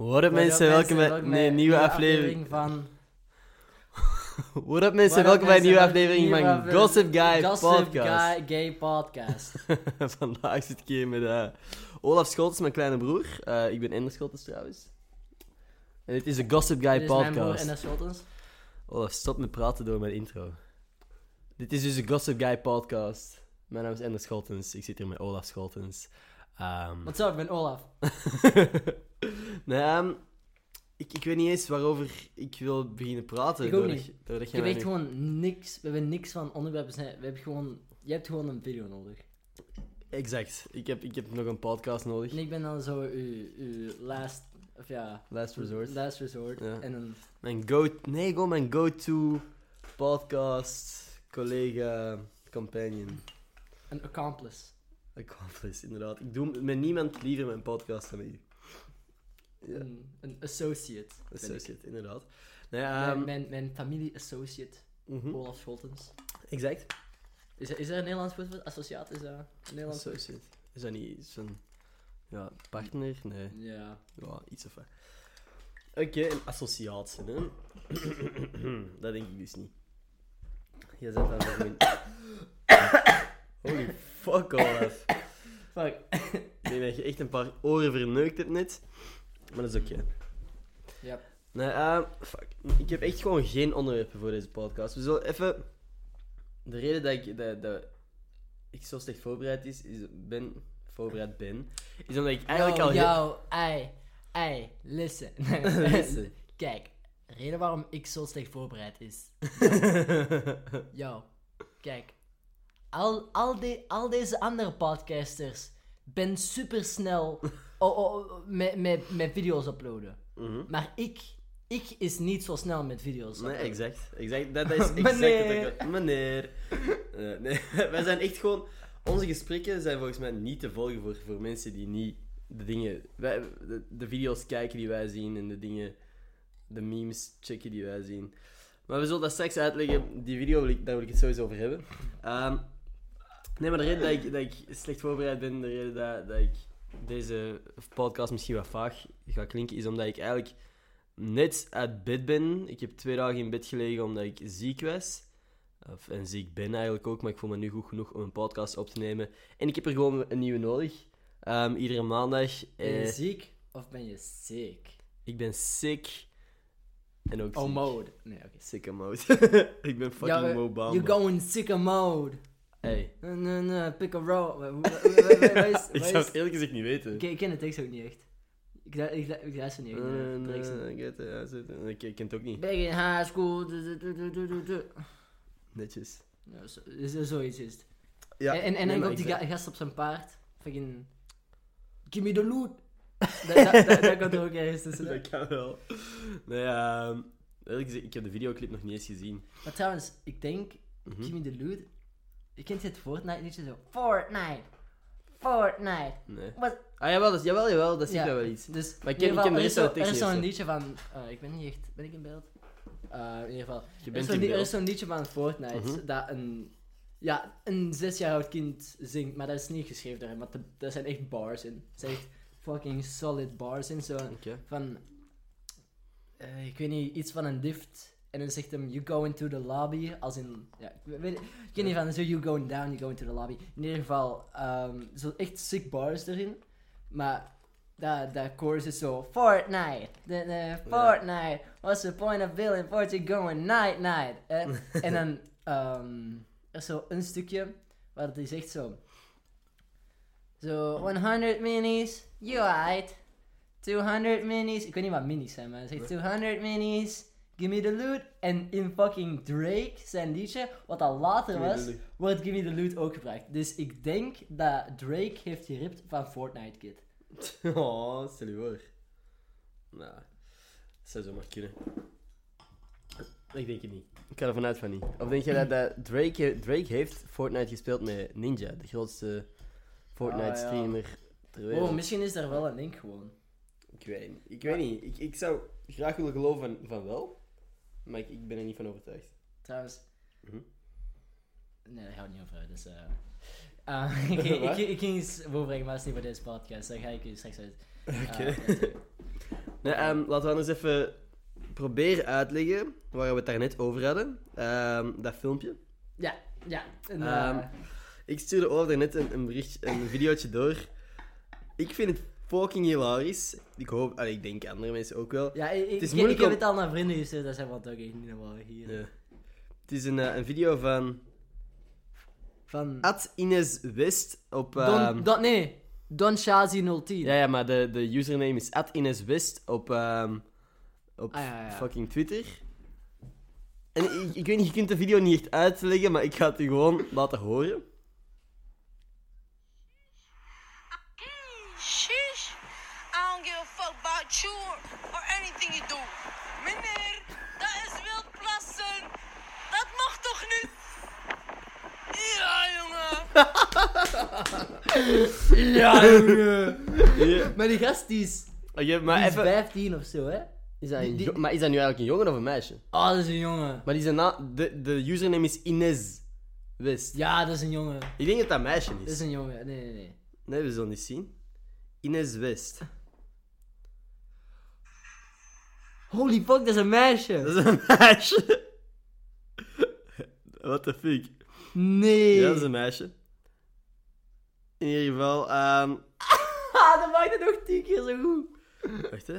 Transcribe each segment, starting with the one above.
What up mensen, welkom bij nee, een nieuwe aflevering. van What up mensen, up, welkom bij een nieuwe aflevering nieuwe van aflevering- Gossip Guy Gossip Podcast. Guy Gay Podcast. Vandaag zit ik hier met eh, Olaf Scholtens, mijn kleine broer. Eh, ik ben Ender Scholtens trouwens. En dit is de Gossip Guy Dit is mijn broer Podcast. en is Schotens. Olaf, stop met praten door mijn intro. Dit is dus de Gossip Guy Podcast. Mijn naam is Ender Scholtens, ik zit hier met Olaf Scholtens. Ehm, Wat zo, ik ben Olaf. nee, ehm, ik, ik weet niet eens waarover ik wil beginnen praten. Ik ook doordat- niet. doordat echt nu- gewoon niks, we hebben niks van onderwerpen. zijn- We hebben gewoon, je hebt gewoon een video nodig. Exact. Ik heb, ik heb nog een podcast nodig. En ik ben dan zo uw, uw last, of ja, Last resort. last resort. Ja. En een, Mijn go... Nee, gewoon mijn go-to podcast, collega, companion. een accomplice. Accomplice, inderdaad. Ik doe met niemand liever mijn podcast dan met u. Ja, Een, een associate. associate, inderdaad. Nee, Mijn, ehm, mijn, mijn familie associate, mhm, Olaf Scholtens. Exact. Is er, is er een Nederlands woord voor associaat? Is dat een Nederlands? Associate. Is dat niet zo'n... Ja, partner? Nee. Ja. Ja, iets of wat. Oké, een associatie, hè? dat denk ik dus niet. Je zet dan gewoon... Holy fuck, Olaf. Fuck. Ik denk dat je echt een paar oren verneukt hebt net. Maar dat is oké. Ja. Nee, eh, fuck. Ik heb echt gewoon geen onderwerpen voor deze podcast. We zullen even... De reden dat ik, dat, dat ik zo slecht voorbereid is, is, ben, voorbereid ben, is omdat ik eigenlijk yo, al... Yo, ei, ei, listen. Listen. Kijk, de reden waarom ik zo slecht voorbereid is. Yo, kijk. Al, al, de, al deze andere podcasters ben super snel oh, oh, met, met, met video's uploaden. Mhm. Maar ik, ik is niet zo snel met video's Nee, exact. exact. Dat, dat is exact Meneer. ik... Meneer. Eh, nee, wij zijn echt gewoon... Onze gesprekken zijn volgens mij niet te volgen voor, voor mensen die niet de dingen... Wij, de, de video's kijken die wij zien en de dingen... De memes checken die wij zien. Maar we zullen dat straks uitleggen. Die video, wil ik, daar wil ik het sowieso over hebben. Ehm, nee, maar de reden dat ik, dat ik slecht voorbereid ben, de reden dat, dat ik deze podcast misschien wat vaag ga klinken, is omdat ik eigenlijk net uit bed ben. Ik heb twee dagen in bed gelegen omdat ik ziek was. Of, en ziek ben eigenlijk ook, maar ik voel me nu goed genoeg om een podcast op te nemen. En ik heb er gewoon een nieuwe nodig. Ehm, iedere maandag. Ben je Eh, ziek of ben je sick? ik ben sick. En ook Oh, ziek. mode. Nee, oké. Sicko mode. ik ben fucking Ja, Mo Bamba. You going sicko mode. Hey. Nee, nee, nee, pick a is- ik zou het eerlijk gezegd niet weten. Ik, ken de tekst ook niet echt. Ik, ik, luister niet echt naar ik ken het ook niet. Back in high school. Netjes. Ja, zo- is zoiets is het. Ja, en en, dan komt die gast op zijn paard. Fucking... Give me the loot. dat, dat, dat, dat komt er ook ergens tussen. Dat kan wel. Nee, ehm, ik heb de videoclip nog niet eens gezien. Maar trouwens, ik denk... Mhm. Give me the loot. Je kent het Fortnite liedje zo. Fortnite. Fortnite. Nee. Ah, jawel, dat, jawel, jawel, dat zegt Ja. wel iets. Dus Maar ik ik ken de geval, rest er van de is tekst zo- Er is zo'n liedje van... eh, ik ben niet echt... Ben ik in beeld? Eh, in ieder geval. Je Er is bent in er is zo'n liedje van Fortnite Mhm. dat een, ja, een zes jaar oud kind zingt, maar dat is niet geschreven door hem, dat- daar zijn echt bars in. Er zijn echt fucking solid bars in, zo van, eh, ik weet niet, iets van een lift. En dan zegt hem, you go into the lobby, als in, ja, ik weet, ik weet niet van, zo you going down, you go into the lobby. In ieder geval, ehm, zo echt sick bars erin, maar dat, dat chorus is zo, Fortnite, the, Fortnite, what's the point of building fort you going night night. Eh, en dan, ehm, er is zo een stukje, waar het is echt zo, zo, 100 minis, you right. 200 minis. Ik weet niet wat minis zijn, maar hij zegt 200 minis. Give me the loot. En in fucking Drake, zijn liedje, wat al later was, wordt Give me the loot ook gebruikt. Dus ik denk dat Drake heeft geript van Fortnite Kid. Oh, stel je voor. Nou. Dat zou zomaar kunnen. Ik denk het niet. Ik ga ervan uit van niet. Of denk je dat, dat Drake, Drake heeft Fortnite gespeeld met Ninja, de grootste Fortnite-streamer ter wereld? Oh, misschien is daar wel een link gewoon. Ik weet niet. Ik, weet niet. Ik, ik zou graag willen geloven van, van wel, maar ik, ik ben er niet van overtuigd. Trouwens. Mhm. Nee, daar gaan we niet over uit. Dus, eh eh, ik, ik, ik, ik ging iets overbrengen, maar dat is niet voor deze podcast. Daar ga ik straks uit. Oké. Is- Nee, ehm, laten we anders even proberen uitleggen waar we het daarnet over hadden. Ehm, dat filmpje. ja, ja. En, Ehm, eh, Ik stuurde over net een, een bericht, een videootje door. Ik vind het fucking hilarisch. Ik hoop, allee, ik denk andere mensen ook wel. ja, ik, ik, is ik, moeilijk heb om- het al naar vrienden gestuurd. Dat zijn wat ook echt niet normaal hier. Ja. Het is een, eh, een video van Van Ad Ines West op... Don, ehm, Don, nee, Don Shazi 010. ja, ja, maar de, de username is Ad Ines West op, ehm, op Ah, ja, ja. fucking Twitter. En ik, ik weet niet, je kunt de video niet echt uitleggen, maar ik ga het je gewoon laten horen. Sheesh. I don't give a fuck about you or, or anything you do. Meneer, dat is wildplassen. Dat mag toch niet? Ja, jongen. Ja, jongen. Ja. Maar die gast die is, Oké, maar die is even... 15 of zo, hè? Is dat die- een die- jo- maar is dat nu eigenlijk een jongen of een meisje? Oh, dat is een jongen. Maar die zijn na... de, de username is Ines West. Ja, dat is een jongen. Ik denk dat dat een meisje Dat is. is een jongen. Nee, nee, nee. Nee, we zullen niet zien. Ines West. Holy fuck, dat is een meisje. Dat is een meisje. What the fuck? Nee. Ja, dat is een meisje. In ieder geval, ehm Ah, dat maakt het nog tien keer zo goed. Wacht hè.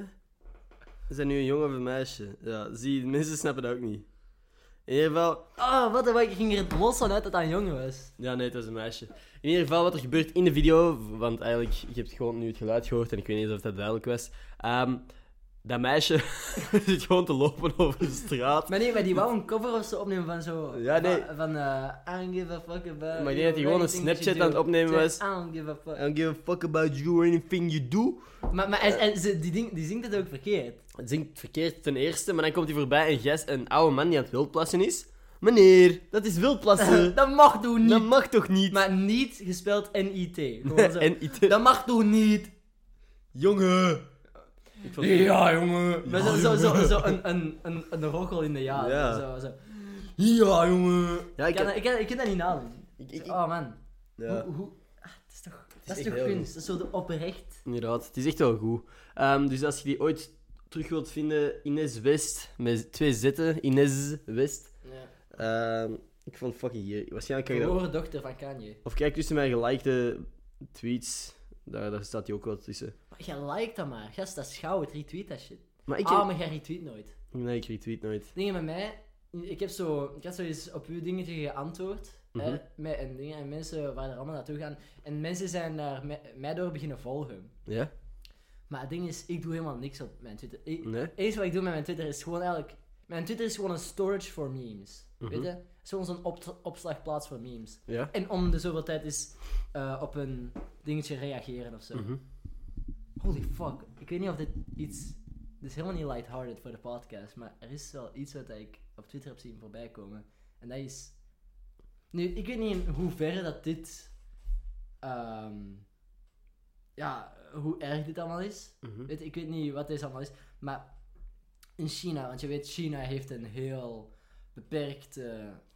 Is dat nu een jongen of een meisje? Ja, zie, de mensen snappen dat ook niet. In ieder geval, Oh, wat een Ik ging er los van uit dat dat een jongen was. ja nee, het is een meisje. In ieder geval, wat er gebeurt in de video, want eigenlijk, je hebt gewoon nu het geluid gehoord en ik weet niet of dat duidelijk was. Ehm, dat meisje zit gewoon te lopen over de straat. Maar nee, maar die wou een cover of zo opnemen van zo... Ja, nee. Van, van eh, I don't give a fuck about... Maar denk dat hij gewoon een Snapchat aan het opnemen was. I don't give a fuck. I don't give a fuck about you or anything you do. Maar, maar en, en ze, die, ding, die zingt het ook verkeerd. Het zingt verkeerd ten eerste, maar dan komt hij voorbij en gast, een oude man die aan het wildplassen is. Meneer, dat is wildplassen. dat mag toch niet? dat mag toch niet? Maar niet gespeld N-I-T. Dat mag toch niet? Jongen! Ik vond... Ja, jongen. Maar zo, zo, zo, zo een, een, een, een roggel in de ja. Ja. Zo, zo. Ja, jongen. Ja, Ik ik kan, heb... ik, kan, ik kan dat niet nadoen. Ik, ik, Oh man. ja. Hoe, hoe... Ah, het is toch, dat is toch kunst? Dat is zo de oprecht. Inderdaad, het is echt wel goed. Ehm, dus als je die ooit terug wilt vinden, Ines West, met twee zetten, Ines West. Ja. Ehm, ik vond fucking hier. Waarschijnlijk kan je dat... Dochter van Kanye. Of kijk tussen mijn gelikte tweets, daar, daar staat die ook wel tussen. Maar jij liked dat maar. Gast, dat is goud. Retweet dat shit. Maar ik... Ah, maar jij retweet nooit. Nee, ik retweet nooit. Dingen met mij... Ik heb zo... Ik had zo eens op uw dingetje geantwoord. Mhm. hè, met en dingen. En mensen waren er allemaal naartoe gaan. En mensen zijn daar mij, mij door beginnen volgen. Ja? Maar het ding is, ik doe helemaal niks op mijn Twitter. Ik, Nee? Het enige wat ik doe met mijn Twitter is gewoon eigenlijk... Mijn Twitter is gewoon een storage voor memes. Mhm. Weet je? Het is gewoon zo'n op, opslagplaats voor memes. Ja? En om de zoveel tijd eens eh, op een dingetje reageren of zo. Mhm. Holy fuck. Ik weet niet of dit iets... Dit is helemaal niet lighthearted voor de podcast, maar er is wel iets wat ik op Twitter heb zien voorbij komen. En dat is... Nu, ik weet niet in hoeverre dat dit... ehm, ja, hoe erg dit allemaal is. Mhm. Weet, ik weet niet wat deze allemaal is, maar in China, want je weet, China heeft een heel beperkt...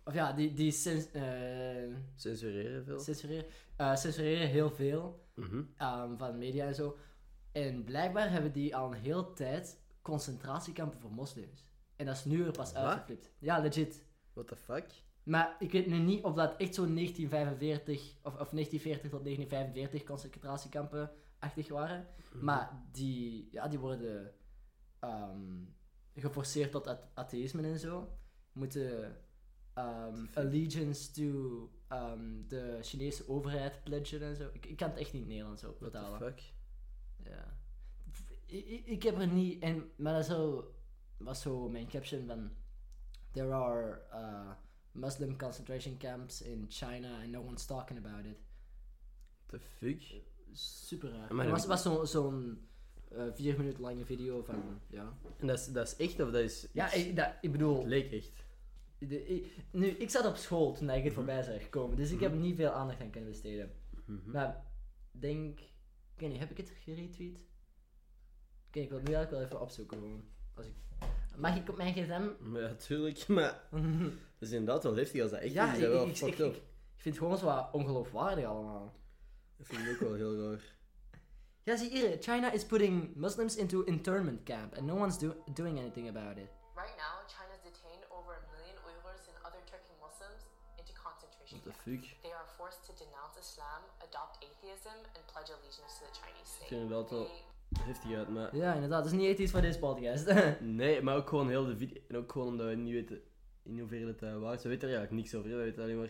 of ja, die, die sens, eh, Censureren veel? censureren, eh, censureren heel veel Mhm. um, van media en zo. En blijkbaar hebben die al een hele tijd concentratiekampen voor moslims. En dat is nu er pas Wat? uitgeflipt. Ja, legit. What the fuck? Maar ik weet nu niet of dat echt zo'n 1945 of, of 1940 tot 1945 concentratiekampen achtig waren. Mhm. Maar die, ja, die worden ehm, geforceerd tot at- atheïsme en zo. Moeten ehm, allegiance to ehm, de Chinese overheid pledgen en zo. Ik, ik kan het echt niet het Nederlands zo What the fuck? Ja. Ik, ik- heb er niet... En, maar dat zo, was zo mijn caption van... There are uh, Muslim concentration camps in China and no one's talking about it. The fuck? Super raar. Maar was, was zo- zo'n eh, vier minuten lange video van, ja. En dat is, dat is echt of dat is... Ja, ik, dat, ik bedoel, leek echt. De- ik- nu, ik zat op school toen ik het voorbij zag komen, dus ik heb niet veel aandacht aan kunnen besteden. Mhm. Maar, denk, ik weet niet, heb ik het geretweet? Oké, ik wil het nu eigenlijk wel even opzoeken gewoon. Als ik... Mag ik op mijn gsm? Ja, tuurlijk, maar is inderdaad wel heftig als dat echt ja, is. wel ik, ik, vind het gewoon zo wat ongeloofwaardig allemaal. Dat vind ik ook wel heel raar. Ja, zie hier. China is putting Muslims into internment camp and no one's do doing anything about it. Right now, fuck? They are forced to denounce Islam, adopt atheism, and pledge allegiance to the Chinese Ik state. vind het wel heftig uit, maar... Ja, inderdaad. Dat is niet ethisch voor deze podcast. Nee, maar ook gewoon heel de video. En ook gewoon omdat we niet weten in hoeverre het uh, waar is. We weten er eigenlijk niks over. We weten alleen maar...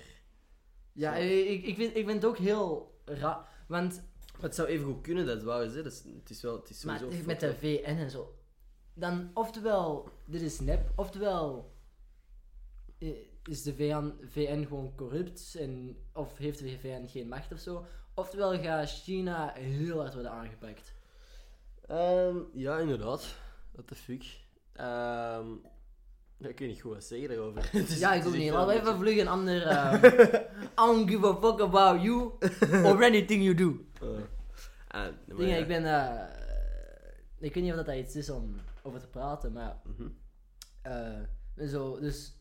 ja, Zo. ik, ik, vind, ik vind het ook heel raar. Want Maar het zou even goed kunnen dat het waar is. Hè. Dat is het is wel... Het is maar sowieso met fucked de. VN en zo. Dan, oftewel, dit is nep, oftewel eh, is de VN, VN gewoon corrupt en, of heeft de VN geen macht of zo. Oftewel gaat China heel hard worden aangepakt. Ehm, ja, inderdaad. What the fuck. Ehm, ja, ik weet niet goed wat zeggen daarover. Is- ja, ik ook niet. Laten we even vlug een ander... ehm, I don't give a fuck about you or anything you do. eh, ah, maar Dingen, ja. ik ben... eh, ik weet niet of dat iets is om over te praten, maar... Mhm. eh, zo, dus...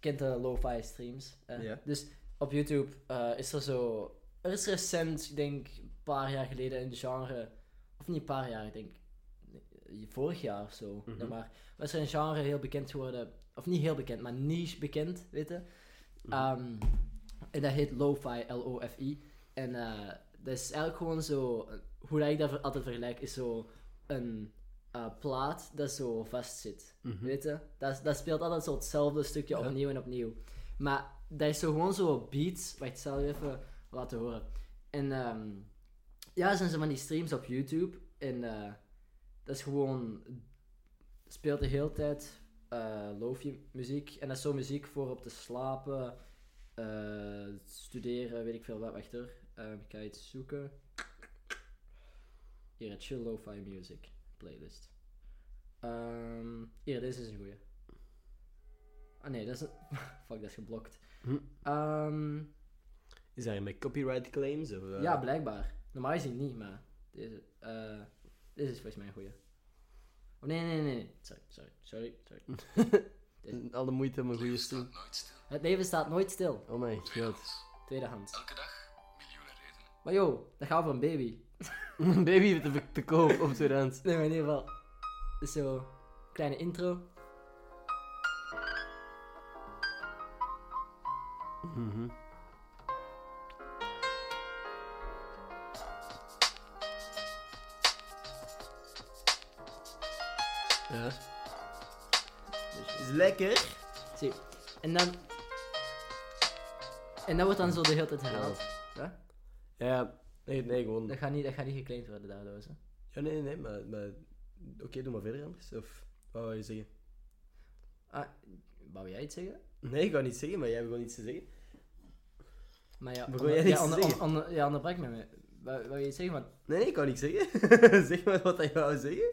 Kent de lo-fi streams. eh. Dus op YouTube eh, is er zo... Er is recent, ik denk een paar jaar geleden, een genre... Of niet een paar jaar, ik denk... Vorig jaar of zo, zeg maar. Maar is er een genre heel bekend geworden... Of niet heel bekend, maar niche bekend, weet je. Mhm. Ehm, en dat heet Lo-Fi, L-O-F-I. En eh, dat is eigenlijk gewoon zo... Hoe dat ik dat altijd vergelijk, is zo een eh, plaat dat zo vast zit. Mhm. Weet je? Dat, dat speelt altijd zo hetzelfde stukje Ja. opnieuw en opnieuw. Maar dat is zo gewoon zo beats. Wacht, ik zal je even laten horen. En ehm, ja, zijn zo van die streams op YouTube. En eh, dat is gewoon... Speelt de hele tijd eh lofi muziek. En dat is zo muziek voor op te slapen, studeren, weet ik veel wat. Wacht hoor. Ehm, ik ga iets zoeken. Hier, chill lo-fi music playlist. Ehm hier, deze is een goeie. Ah nee, dat is een... Fuck, dat is geblokt. Hm. Ehm, Is dat met copyright claims? Of, eh? ja, blijkbaar. Normaal gezien niet, maar deze, eh, deze is volgens mij een goeie. Oh nee, nee, nee, nee. Sorry, sorry, sorry, sorry. Al de moeite om een goede stream. Het leven staat nooit stil. Oh my god. Tweedehands. Elke dag miljoenen redenen. Maar yo, dat gaat voor een baby. Een baby te, te koop op tweedehands. Nee, maar in ieder geval. Dus zo, kleine intro. Mhm. Ja. Is lekker. Zie. En dan... En dat wordt dan zo de hele tijd herhaald. Ja? Ja, nee, nee, gewoon. Dat gaat niet, dat gaat niet geclaimd worden daardoor. Zo. Ja, nee, nee, nee, maar. maar Oké, doe maar verder anders. Of wat wou je zeggen? Ah, wou jij iets zeggen? Nee, ik wou niet zeggen, maar jij hebt gewoon iets te zeggen. Maar ja, Begon jij ja, iets te onder, zeggen? onder, ja, onderbrak me. mee. Wou, wou je iets zeggen? Want... Nee, nee, ik wou niks zeggen. zeg maar wat je wou zeggen.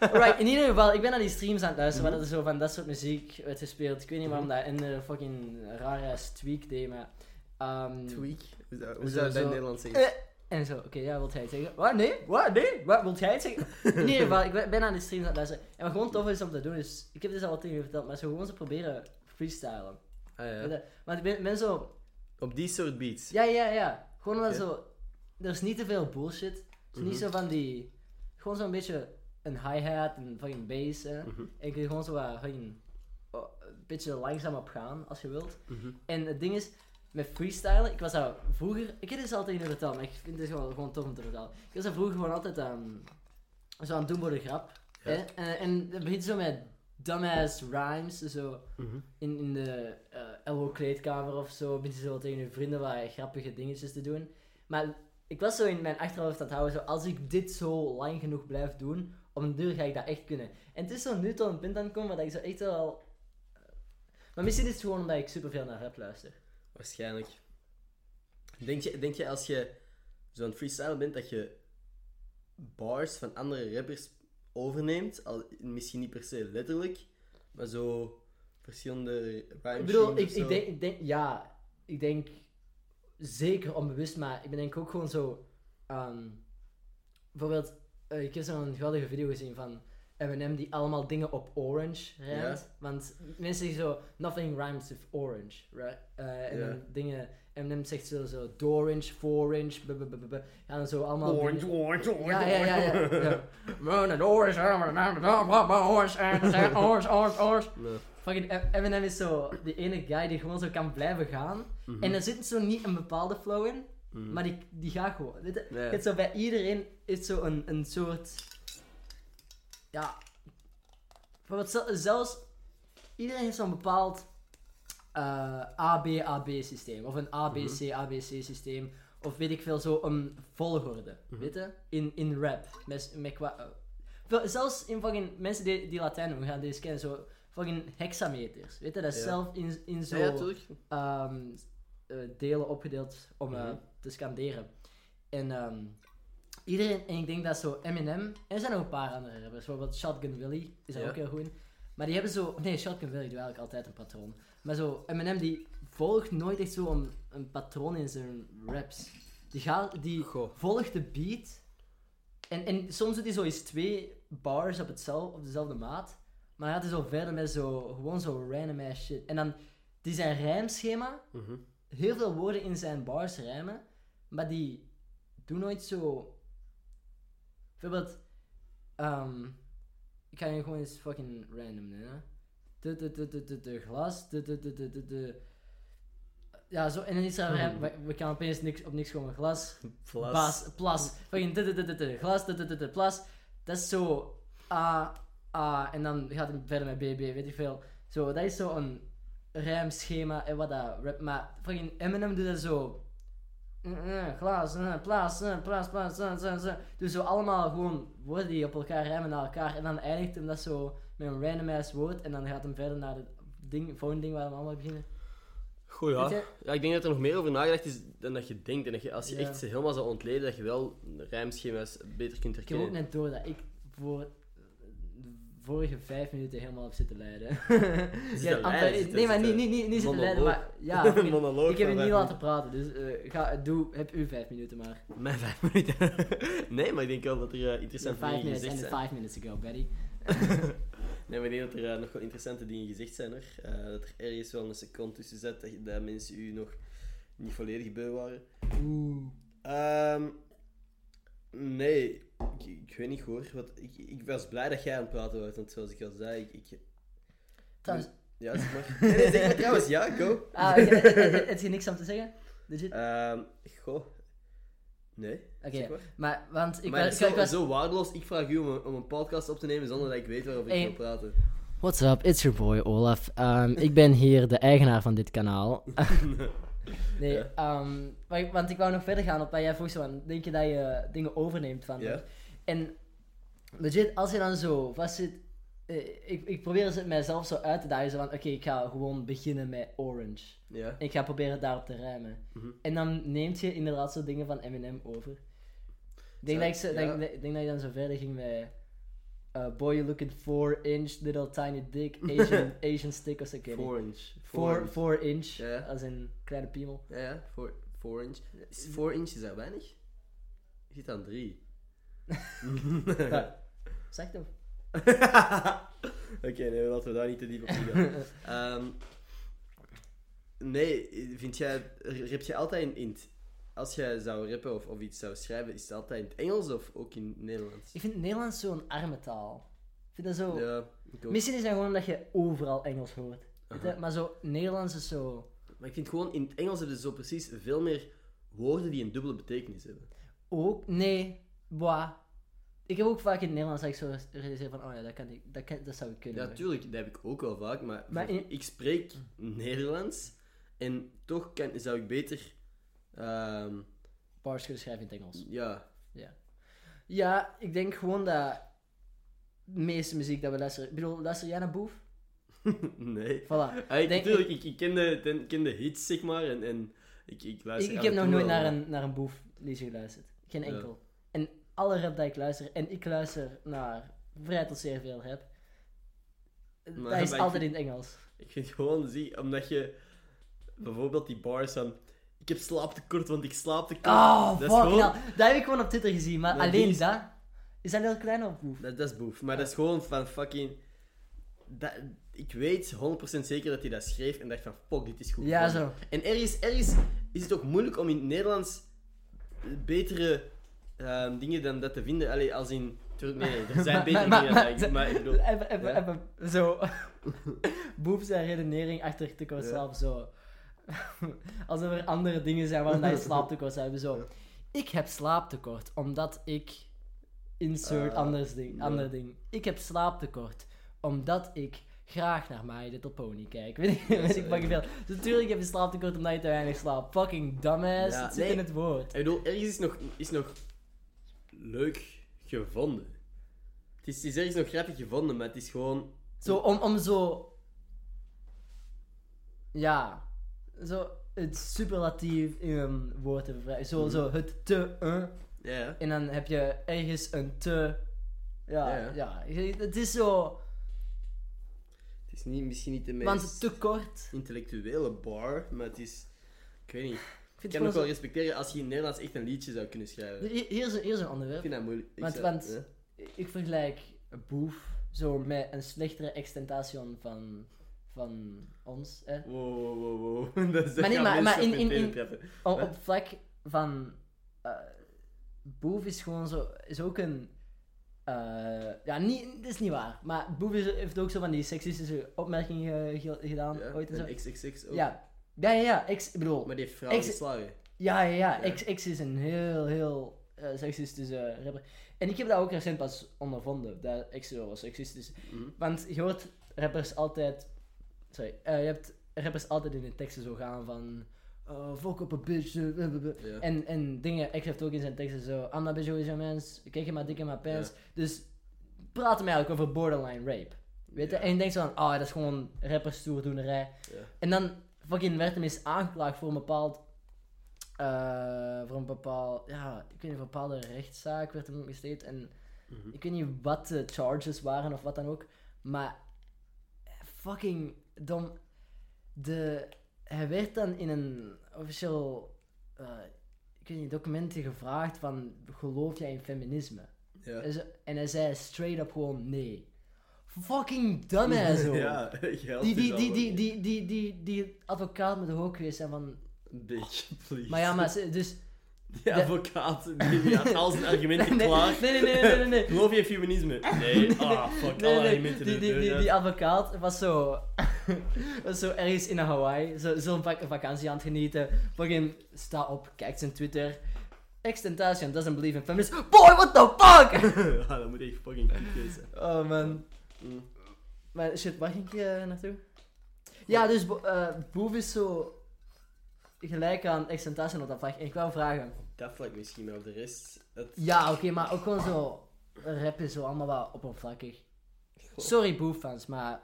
Alright, in ieder geval, ik ben naar die streams aan het luisteren, Mhm. waar dat er zo van dat soort muziek werd gespeeld. Ik weet niet waarom dat in de fucking rare tweak deed, maar... ehm, Tweak. Hoe zou, hoe dat in Nederlands zeggen? Eh, en zo, oké, ja, wilt jij het zeggen? Wat? Nee? Wat? Nee? Wat? Wilt jij het zeggen? In ieder geval, ik ben aan de streams aan het luisteren. En wat gewoon tof is om te doen, is... Ik heb dit al wat tegen je verteld, maar zo gewoon zo proberen freestylen. Ah, ja. Want ik ben, ben zo... Op die soort beats. Ja, ja, ja. Gewoon wel zo... Er is niet te veel bullshit. Het is niet Mhm. zo van die... Gewoon zo'n beetje een hi-hat en fucking bass, hè. Mhm. En je kunt gewoon zo wat fucking... oh, een beetje langzaam op gaan, als je wilt. Mhm. En het ding is, met freestylen, ik was daar vroeger, ik heb dit al tegen je verteld, maar ik vind het gewoon, gewoon tof om te vertellen. Ik was daar vroeger gewoon altijd aan, zo aan het doen voor de grap. Ja. Hè? En, en het begint zo met dumbass rhymes, zo Mhm. in, in de eh LO kleedkamer of zo, begint je zo tegen je vrienden wat grappige dingetjes te doen. Maar ik was zo in mijn achterhoofd aan het houden, zo, als ik dit zo lang genoeg blijf doen, op een duur ga ik dat echt kunnen. En het is zo nu tot een punt aankomen waar ik zo echt wel... Maar misschien is het gewoon omdat ik superveel naar rap luister. Waarschijnlijk. Denk je, denk je als je zo'n freestyle bent dat je bars van andere rappers overneemt. Al, misschien niet per se letterlijk, maar zo verschillende rhyme Ik bedoel, ik, denk, ik denk, ja, ik denk zeker onbewust, maar ik ben denk ook gewoon zo, ehm, bijvoorbeeld, eh, ik heb zo'n geweldige video gezien van Eminem die allemaal dingen op orange rijmt. Want mensen zeggen zo, nothing rhymes with orange, right? Eh, en dan dingen, Eminem zegt zo, zo, dorange, forange, b b b b Ja, dan zo allemaal Orange, dingen- orange, orange, Ja, ja, ja, ja. ja. Man, and orange, orange, orange, orange, orange. Fucking Em- Eminem is zo die ene guy die gewoon zo kan blijven gaan. Mhm. En er zit zo niet een bepaalde flow in, maar die, die gaat gewoon. Hebt zo bij iedereen is zo een, een soort. Ja. Zelfs. Iedereen heeft zo'n bepaald eh AB-AB systeem. Of een ABC-ABC systeem. Of weet ik veel, zo een volgorde. Weet je? In, in rap. Met, met qua, eh, zelfs in fucking mensen die, die Latijn doen, gaan deze kennen. Zo fucking hexameters. Weet je? Dat is Ja. zelf in, in zo Ja, ehm, eh, delen opgedeeld om Mhm. te scanderen. En ehm, iedereen, en ik denk dat zo Eminem, en er zijn nog een paar andere rappers, bijvoorbeeld Shotgun Willie is daar Ja. ook heel goed in. Maar die hebben zo, nee, Shotgun Willie doet eigenlijk altijd een patroon. Maar zo, Eminem die volgt nooit echt zo een, een patroon in zijn raps. Die, gaat, die Goh. volgt de beat. En, en soms doet hij zo eens twee bars op, hetzelfde, op dezelfde maat. Maar dan gaat hij zo verder met zo, gewoon zo random ass shit. En dan, die zijn rijmschema, Mhm. heel veel woorden in zijn bars rijmen, maar die doen nooit zo. Bijvoorbeeld, ehm, ik ga je gewoon eens fucking random nemen. De, de, de, de, de, de glas, de, de, de, de, de, de. Ja, zo, en dan is er we, we gaan opeens niks, op niks komen. Glas, Plas. Bas, plas. Fucking de, de, de, de, de, glas, de, de, de, de, plas. Dat is zo A, A, en dan gaat het verder met B, B, weet ik veel. Zo, dat is zo een rijmschema en wat dat rap, maar fucking Eminem doet dat zo. Mm, plas, mm, plas, plas, mm, mm, mm. Dus zo allemaal gewoon woorden die op elkaar rijmen naar elkaar. En dan eindigt hem dat zo met een random ass woord. En dan gaat hem verder naar het ding, volgende ding waar we allemaal beginnen. Goh, ja. Ja. Ik denk dat er nog meer over nagedacht is dan dat je denkt. En dat je, als je Ja. echt ze helemaal zou ontleden, dat je wel rijmschema's beter kunt Ik heb ook herkennen. net door dat ik voor vorige vijf minuten helemaal heb zitten leiden. Ja, zitten- nee, maar niet, niet, niet, niet zitten leiden, maar ja, ik heb je niet vijf laten praten, dus eh, ga, doe, heb u vijf minuten maar. Mijn vijf minuten. nee, maar ik denk wel dat er eh, interessante dingen minutes gezegd and zijn. five minutes ago, Betty. Nee, maar ik denk dat er eh, nog wel interessante dingen gezegd zijn. Hoor. Dat er ergens wel een seconde tussen zit dat, dat mensen u nog niet volledig beu waren. Oeh. Ehm, nee, ik, ik weet niet hoor. Wat, ik, ik was blij dat jij aan het praten was, want zoals ik al zei, ik... ik Trouwens, ja, zeg maar. Nee, nee, zeg maar trouwens, ja, go. ah, heb je- niks aan te zeggen? Legit? Ehm, goh. Nee. Oké, zeg maar. maar, want ik, maar was, het ik, is ik zo, was... zo waardeloos. Ik vraag u om een, om een podcast op te nemen zonder dat ik weet waarover Hey. ik wil praten. What's up, it's your boy Olaf. Ehm, ik ben hier de eigenaar van dit kanaal. nee, Ja. ehm, maar want ik wou nog verder gaan op wat jij vroeg zo van, denk je dat je dingen overneemt van Ja. En legit, als je dan zo vast zit, eh, ik, ik probeer het mijzelf zo uit te dagen, zo van, oké, ik ga gewoon beginnen met orange. Ja. En ik ga proberen daarop te rijmen. Mhm. En dan neemt je inderdaad zo dingen van Eminem over. Ik denk, dat, ik, zo, denk, ik denk dat je dan zo verder ging met... uh, boy, you looking 4 inch, little tiny dick, Asian, Asian stick of. Four inch. 4 4 inch, Ja, als een kleine piemel. Ja, ja. Four, four inch. Is four inch, is dat weinig? Ik zit aan drie. Ja. Zeg toch? Oké, nee, laten we daar niet te diep op ingaan. Ehm nee, vind jij, rap je altijd in, in het, als jij zou rappen of, of iets zou schrijven, is het altijd in het Engels of ook in het Nederlands? Ik vind Nederlands zo'n arme taal. Ik vind dat zo... Ja, ik ook. Misschien is dat gewoon omdat je overal Engels hoort. Weet je? Aha. Maar zo, Nederlands is zo... Maar ik vind gewoon, in het Engels hebben ze zo precies veel meer woorden die een dubbele betekenis hebben. Ook... Nee. Boah. Ik heb ook vaak in het Nederlands dat ik zo realiseer van, oh ja, dat, kan ik, dat, kan, dat zou ik kunnen. Ja, tuurlijk, dat heb ik ook wel vaak, maar, Maar voor- in- ik spreek Nederlands en toch kan, zou ik beter, ehm, Bars kunnen schrijven in het Engels. ja, Ja, ik denk gewoon dat de meeste muziek dat we luisteren... Ik bedoel, luister jij naar Boef? nee. Voilà. Ik, Denk- natuurlijk, ik, ik ken, de, ten- ken de hits, zeg maar, en, en ik, ik Ik, luister ik af heb nog nooit naar een, naar een Boef liedje geluisterd. Geen Ja. enkel. En alle rap dat ik luister, en ik luister naar vrij tot zeer veel rap, Maar- dat is ik altijd vind- in het Engels. Ik vind gewoon, zie, omdat je bijvoorbeeld die bars van. Ik heb slaaptekort, want ik slaap tekort. Oh, dat fuck, is gewoon. nou, dat heb ik gewoon op Twitter gezien, maar Maar alleen is- dat, is dat heel klein of boef? Dat, dat is boef. Maar dat is gewoon van fucking. Dat, ik weet 100% zeker dat hij dat schreef en dacht van fuck, dit is goed. Ja, zo. En ergens, ergens is het ook moeilijk om in het Nederlands betere ehm, dingen dan dat te vinden. Allee, als in. tuurlijk, Nee, nee, er zijn betere dingen maar- dan dat. ik- Maar ik bedoel. Even, even, Ja. even, zo. Boef zijn redenering achter tekort Ja. slaap, zo. Alsof er andere dingen zijn waarom dat je slaaptekort zou hebben, zo. Ik heb slaaptekort, omdat ik... Insert Ah, anders ding, ander ding. Ik heb slaaptekort, omdat ik graag naar My Little Pony kijk. Weet ik, weet ik veel. Dus natuurlijk heb je slaaptekort omdat je te weinig slaapt. Fucking dumbass, Ja, het zit nee. in het woord. Ik bedoel, ergens is nog, is nog leuk gevonden. Het is, is ergens nog grappig gevonden, maar het is gewoon. Zo, om, om zo... Ja. Zo het superlatief in een woord te. Zo, zo het te, Ja, ja. en dan heb je ergens een te... Ja, Ja, Het is zo... Het is niet, misschien niet de meest Want te kort. intellectuele bar, maar het is. Ik weet niet. Ik Ik kan ook wel respecteren als je in Nederlands echt een liedje zou kunnen schrijven. Hier, hier is een, hier is een Ik onderwerp. vind dat moeilijk. Ik Want, zou- want ja. ik vergelijk Boef zo met een slechtere extentation van, van ons. Hè. Wow, wow, wow, wow. Dat is Maar nee, maar- maar in- in- in-. Op, vlak van. Boef is gewoon zo. Is ook een. eh, ja, niet, dat is niet waar. Maar Boef is, heeft ook zo van die seksistische opmerkingen ge- gedaan. Ja, ooit en zo. XXX ook. Ja. Ja, ja, ja. X, ik bedoel. Maar die heeft vrouwen geslagen. Ja, ja, ja. Ja. X, X is een heel, heel eh, seksistische rapper. En ik heb dat ook recent pas ondervonden. Dat X zo was seksistisch. Mhm. Want je hoort rappers altijd. Sorry. eh, je hebt rappers altijd in de teksten zo gaan van. eh fuck up a bitch. eh. En, en dingen, X heeft ook in zijn teksten zo. I'm not bitch, always your mens. Kijk je maar dik in mijn pants. Dus praten mij eigenlijk over borderline rape. Weet je? En je denkt zo van, ah, dat is gewoon rapperstoerdoenerij. Ja. En dan fucking werd hem eens aangeklaagd voor een bepaald. voor een bepaald. Ja, ik weet niet, voor een bepaalde rechtszaak werd hem gesteed. En Mhm. ik weet niet wat de charges waren of wat dan ook. Maar fucking dom. De, hij werd dan in een officieel eh, ik weet niet, documenten gevraagd van geloof jij in feminisme? Ja. En, hij zei straight up gewoon nee. Fucking dumbass hoor. Ja, Die, die, die, die, die, die, die, die advocaat met de hoog geweest zijn van... Bitch, please. Maar ja, maar ze- dus... Die advocaat, die, die had al zijn argumenten nee, klaar. nee, nee, nee, nee, nee, nee. Geloof je in feminisme? Nee. Ah, fuck, Nee, alle argumenten. die, die, die, die advocaat was zo, was zo ergens in Hawaii, zo- zo'n vak- vakantie aan het genieten. Fucking, sta op, kijkt zijn Twitter. Extentation doesn't believe in feminism. Boy, what the fuck? ja, dat moet echt fucking zijn. oh man. Mm. Maar shit, waar ging ik eh, naartoe? Ja, dus eh, Boef is zo gelijk aan Extentation op dat vlak. En ik wou vragen. Dat vlak misschien, maar op de rest... Het... Ja, oké, maar ook gewoon zo. Rap is zo allemaal wat oppervlakkig. Sorry, Boef-fans, maar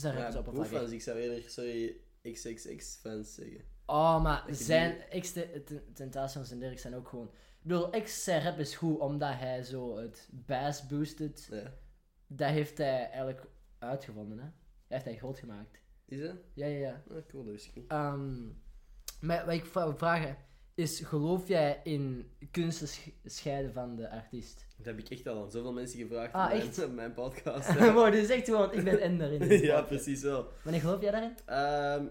zijn Ja, oppervlakkig. boefans, ik zou eerder, sorry, XXX-fans zeggen. Oh, maar zijn X-Tentations en Dirk zijn ook gewoon... Ik bedoel, X rap is goed omdat hij zo het bass boosted. Ja. Dat heeft hij eigenlijk uitgevonden, hè. Dat heeft hij groot gemaakt. Is dat? Ja, ja, ja. Ah, cool, dat wist ik niet. Ehm, maar wat ik wou vragen is, geloof jij in kunsten sch- scheiden van de artiest? Dat heb ik echt al aan zoveel mensen gevraagd Ah, op, mijn, echt? op mijn podcast. maar dit is echt gewoon, ik ben en daarin. ja, podcast. precies wel. Wanneer geloof jij daarin? Ehm,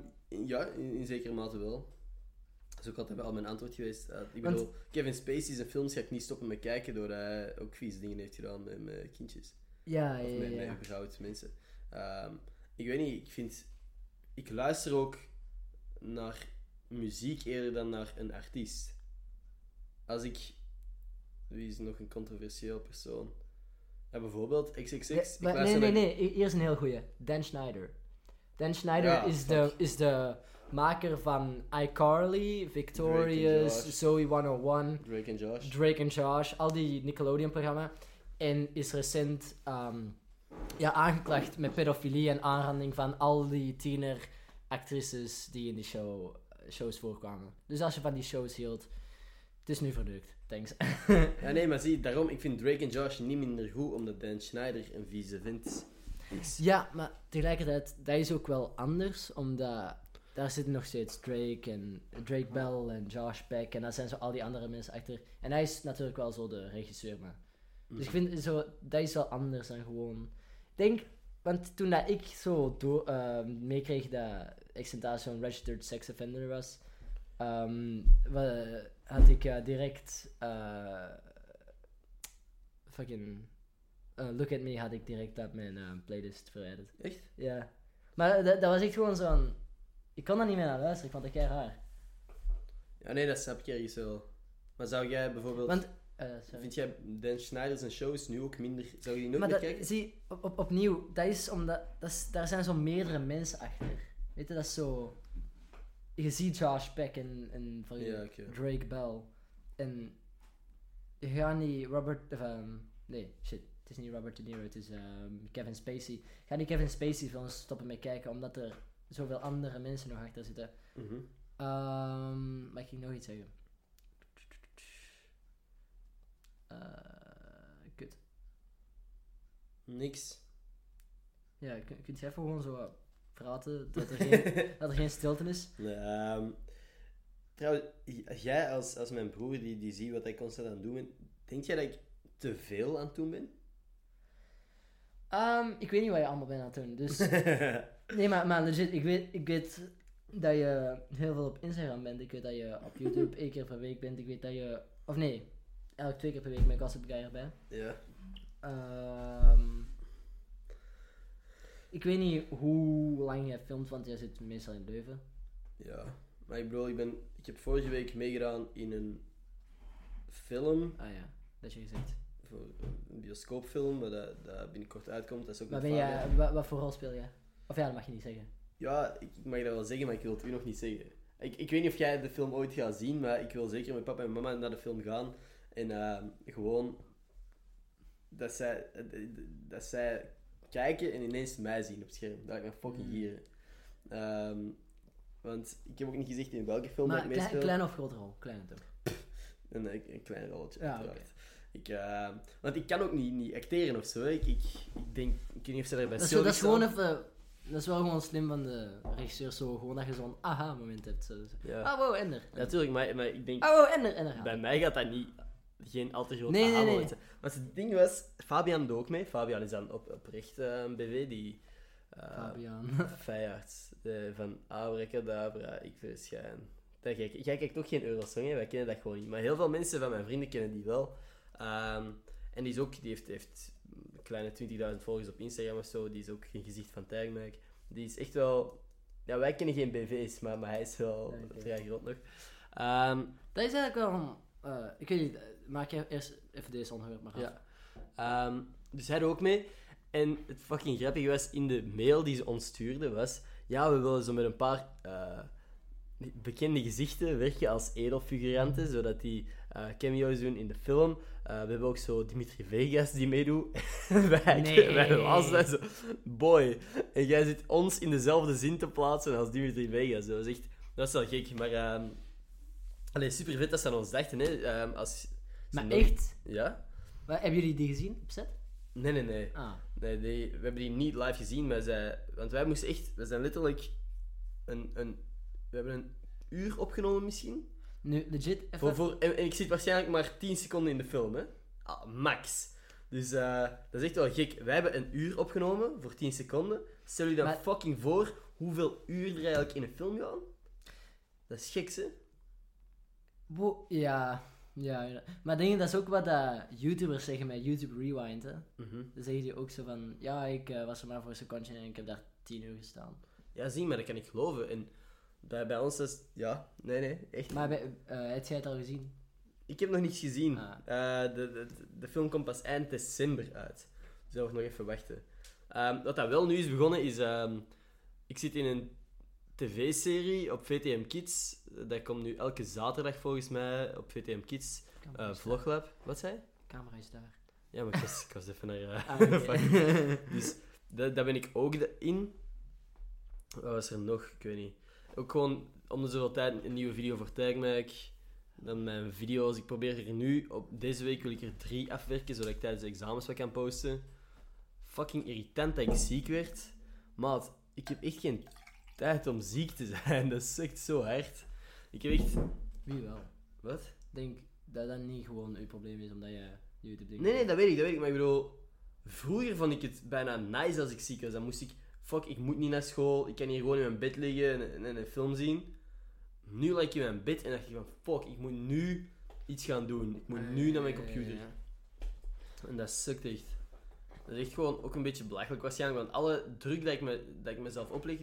ja, in, in zekere mate wel. Dat is ook altijd wel mijn antwoord geweest. Eh, ik Want- bedoel, Kevin Spacey's en films ga ik niet stoppen met kijken doordat hij ook vieze dingen heeft gedaan met, met kindjes. Ja, Of ja, met, ja. met überhaupt mensen. Ehm, ik weet niet, ik vind... Ik luister ook naar muziek eerder dan naar een artiest. Als ik... Wie is nog een controversieel persoon? Ja, bijvoorbeeld XXX. Ja, ik maar nee, nee, nee. Hier is een heel goeie. Dan Schneider. Dan Schneider Ja, is, de, is de maker van iCarly, Victorious. Zoe 101, Drake en Josh. Drake and Josh, al die Nickelodeon-programma's. En is recent ehm, ja, aangeklaagd met pedofilie en aanranding van al die tieneractrices die in die show, shows voorkwamen. Dus als je van die shows hield, Het is nu verdeukt. Thanks. Ja, nee, maar zie, daarom, ik vind Drake en Josh niet minder goed, omdat Dan Schneider een vieze is. ja, maar tegelijkertijd, dat is ook wel anders, omdat daar zitten nog steeds Drake en Drake Bell en Josh Peck en daar zijn zo al die andere mensen achter. En hij is natuurlijk wel zo de regisseur, maar... Dus ik vind zo, dat is wel anders dan gewoon... Ik denk, want toen dat ik zo ehm, meekreeg dat Excentratie zo'n registered sex offender was, wa- had ik eh, direct... eh, fucking... eh, Look at Me had ik direct uit mijn playlist verwijderd. Echt? Ja. Maar dat, dat was echt gewoon zo'n... Ik kon daar niet meer naar luisteren, ik vond dat kei raar. Ja, nee, dat snap ik ergens wel. Maar zou jij bijvoorbeeld... Want... Vind jij Dan Schneider zijn shows nu ook minder... Zou je die Maar meer kijken? zie, op, op, opnieuw, dat is omdat, dat is, daar zijn zo meerdere mensen achter. Weet je, dat is zo... Je ziet Josh Peck en, en van Ja. Drake Bell. En je gaat niet Robert... Of, ehm, nee, shit. Het is niet Robert De Niro, het is ehm, Kevin Spacey. Ga die Kevin Spacey films stoppen met kijken, omdat er zoveel andere mensen nog achter zitten. Ehm mag ik nog iets zeggen? Eh, kut. Niks. Ja, kun, kunt jij even gewoon zo wat praten, dat er geen, dat er geen stilte is? Ehm, trouwens, jij als, als mijn broer die, die ziet wat ik constant aan het doen ben, denk jij dat ik te veel aan het doen ben? Ehm, ik weet niet wat je allemaal bent aan het doen, dus... Nee, maar, maar legit, ik weet, ik weet dat je heel veel op Instagram bent. Ik weet dat je op YouTube één keer per week bent. Ik weet dat je... Of nee, elke twee keer per week met Gossip Guy erbij. ja. Ehm, ik weet niet hoe lang jij filmt, want jij zit meestal in Leuven. Ja. Maar ik bedoel, ik, ben, ik heb vorige week meegedaan in een film, Ah ja, dat je gezegd. voor een bioscoopfilm, maar dat, dat binnenkort uitkomt. Dat is ook Maar ben jij, wat, wat voor rol speel jij? Of ja, dat mag je niet zeggen. Ja, ik, ik mag dat wel zeggen, maar ik wil het u nog niet zeggen. Ik, ik weet niet of jij de film ooit gaat zien, maar ik wil zeker met papa en mama naar de film gaan. En ehm, gewoon dat zij, dat zij kijken en ineens mij zien op het scherm. Dat ik me fucking Mm. gieren. Ehm, want ik heb ook niet gezegd in welke film Maar dat ik meespeel. klein of grote rol? Klein toch? Een, klein rolletje, Ja, uiteraard. Ik, eh, want ik kan ook niet, niet acteren of zo. Ik, ik, ik denk, ik weet niet of ze daarbij Dat is, dat is gewoon even... Dat is wel gewoon slim van de regisseur, zo gewoon dat je zo'n aha-moment hebt. Zo, zo. Ja. Ah, wow, Ender. Ja, natuurlijk, maar, maar ik denk... Ah, wow, Ender, Ender. Bij mij gaat dat niet, geen al te groot Nee, nee, nee. Want het ding was, Fabian dook mee. Fabian is dan op, oprecht eh, een BV die... eh Fabian. Feyard, eh, van Abracadabra, ik verschijn. Dat jij, jij kijkt ook geen Eurosong, hè? wij kennen dat gewoon niet. Maar heel veel mensen van mijn vrienden kennen die wel. Ehm, en die, is ook, die heeft, heeft een kleine 20.000 volgers op Instagram of zo. Die is ook geen gezicht van Tijgmerk. Die is echt wel... Ja, wij kennen geen BV's, maar, maar hij is wel oké. vrij groot nog. Ehm, Dat is eigenlijk wel een... eh, ik weet niet, maak je eerst even deze onderwerp maar af. Ja. Ehm, dus hij er ook mee. En het fucking grappige was, in de mail die ze ons stuurde, was... Ja, we willen zo met een paar eh, bekende gezichten werken als edelfiguranten, zodat die eh, cameo's doen in de film. Eh, we hebben ook zo Dimitri Vegas die meedoet. wij, Nee. wij lazen zo... Boy, en jij zit ons in dezelfde zin te plaatsen als Dimitri Vegas. Dat is echt... Dat is wel gek, maar... ehm allee, super vet dat ze aan ons dachten, hè. Ehm, als, Maar nog- echt? Ja? Hebben jullie die gezien op set? Nee, nee, nee. Ah. Nee, die, we hebben die niet live gezien, maar zij, want wij moesten echt, we zijn letterlijk een, een, we hebben een uur opgenomen misschien. Nu, legit, even... Voor, voor, en, en ik zit waarschijnlijk maar 10 seconden in de film, hè? Ah, max. Dus eh, dat is echt wel gek. Wij hebben een uur opgenomen voor 10 seconden. Stel je dan Maar- fucking voor hoeveel uur er eigenlijk in een film gaan. Dat is gek, hè? Wo- ja, ja. Maar denk je, dat is ook wat dat YouTubers zeggen met YouTube Rewind, hè? Mhm. Dan zeggen die ook zo van... Ja, ik eh, was er maar voor een secondje en ik heb daar tien uur gestaan. Ja, zie, maar dat kan ik geloven. En bij, bij ons is ja, nee, nee, echt. Maar bij, eh, heb jij het al gezien? Ik heb nog niets gezien. Ah. Eh, de, de, de film komt pas eind december uit. Dus dat wordt nog even wachten. Ehm, wat dat wel nu is begonnen is... ehm, ik zit in een tv-serie op VTM Kids. Dat komt nu elke zaterdag volgens mij op VTM Kids. Eh. Vloglab. Wat zei? Camera is daar. Ja, maar ik was, ik was even naar... eh, Ah, dus da- daar ben ik ook in. Wat was er nog? Ik weet niet. Ook gewoon om de zoveel tijd een nieuwe video voor Tagmac. dan mijn video's. Ik probeer er nu, op deze week wil ik er drie afwerken, zodat ik tijdens de examens wat kan posten. Fucking irritant dat ik ziek werd. Maat, ik heb echt geen tijd om ziek te zijn. Dat sukt zo hard. Ik heb echt... Wie wel? Wat? Ik denk dat dat niet gewoon uw probleem is, omdat je YouTube dingen Nee, nee, dat weet ik, dat weet ik. Maar ik bedoel, vroeger vond ik het bijna nice als ik ziek was. Dan moest ik, fuck, ik moet niet naar school. Ik kan hier gewoon in mijn bed liggen en, en, en een film zien. Nu lag ik in mijn bed en dacht ik van, fuck, ik moet nu iets gaan doen. Ik moet nu naar mijn computer. Ja, ja, ja. En dat sukt echt. Dat is echt gewoon ook een beetje belachelijk waarschijnlijk, want alle druk dat ik, me, dat ik mezelf opleg,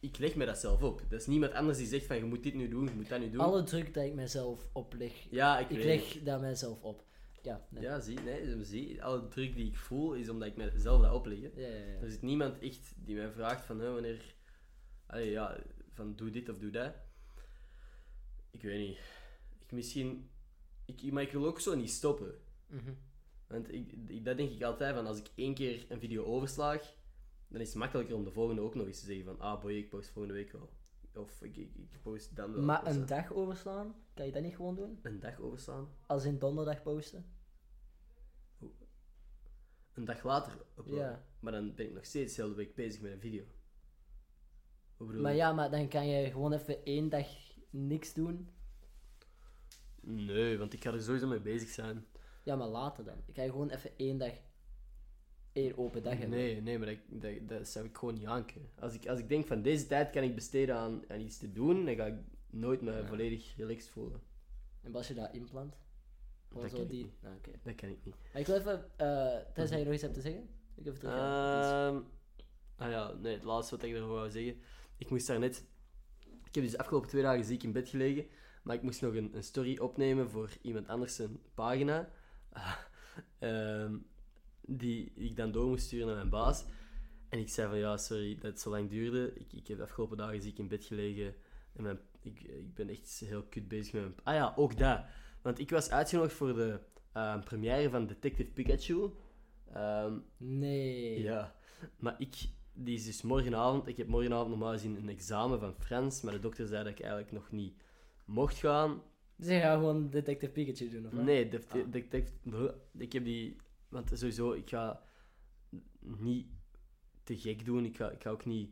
ik leg me dat zelf op. Dat is niemand anders die zegt van, je moet dit nu doen, je moet dat nu doen. Alle druk dat ik mezelf opleg, Ja, ik, ik leg dat mijzelf op. Ja, nee. Ja, zie, nee, zie. Alle druk die ik voel, is omdat ik mezelf dat opleg. Ja, ja, ja. Er zit niemand echt die mij vraagt van, hè, wanneer... Allee, ja, van doe dit of doe dat. Ik weet niet. Ik misschien... Ik, maar ik wil ook zo niet stoppen. Mhm. Want ik, ik, dat denk ik altijd, van als ik één keer een video overslaag, dan is het makkelijker om de volgende ook nog eens te zeggen van, ah boy, ik post volgende week wel. Of ik, ik, ik post dan wel. Maar een dag overslaan, kan je dat niet gewoon doen? Een dag overslaan. Als in donderdag posten? Een dag later uploaden. Ja. Maar dan ben ik nog steeds dezelfde week bezig met een video. Maar ja, maar dan kan je gewoon even één dag niks doen. Nee, want ik ga er sowieso mee bezig zijn. Ja, maar later dan. Ik kan je gewoon even één dag, één open dag hebben. Nee, nee, maar dat, dat, dat zou ik gewoon niet aankunnen. Als ik, als ik denk van deze tijd kan ik besteden aan, aan iets te doen, dan ga ik nooit me volledig relaxed voelen. En als je dat inplant? Gewoon Dat kan ik die... Ah. Dat kan ik niet. Maar ik wil even, eh tenzij je nog iets hebt te zeggen, ik even terug. Ehm ah ja, nee, het laatste wat ik erover wou zeggen. Ik moest daar net... Ik heb dus de afgelopen twee dagen ziek in bed gelegen, maar ik moest nog een, een story opnemen voor iemand anders zijn pagina. Ehm, die ik dan door moest sturen naar mijn baas. En ik zei van, ja, sorry dat het zo lang duurde. Ik, ik heb de afgelopen dagen ziek in bed gelegen. En mijn, ik, ik ben echt heel kut bezig met mijn... Ah ja, ook dat. Want ik was uitgenodigd voor de ehm, première van Detective Pikachu. Ehm, Nee. ja, maar ik, die is dus morgenavond. Ik heb morgenavond normaal gezien een examen van Frans, maar de dokter zei dat ik eigenlijk nog niet mocht gaan. Dus je gaat gewoon Detective Pikachu doen, of wat? Nee, de, de, Ah. de- de- ik heb die. Want sowieso, ik ga niet te gek doen. Ik ga, ik ga ook niet.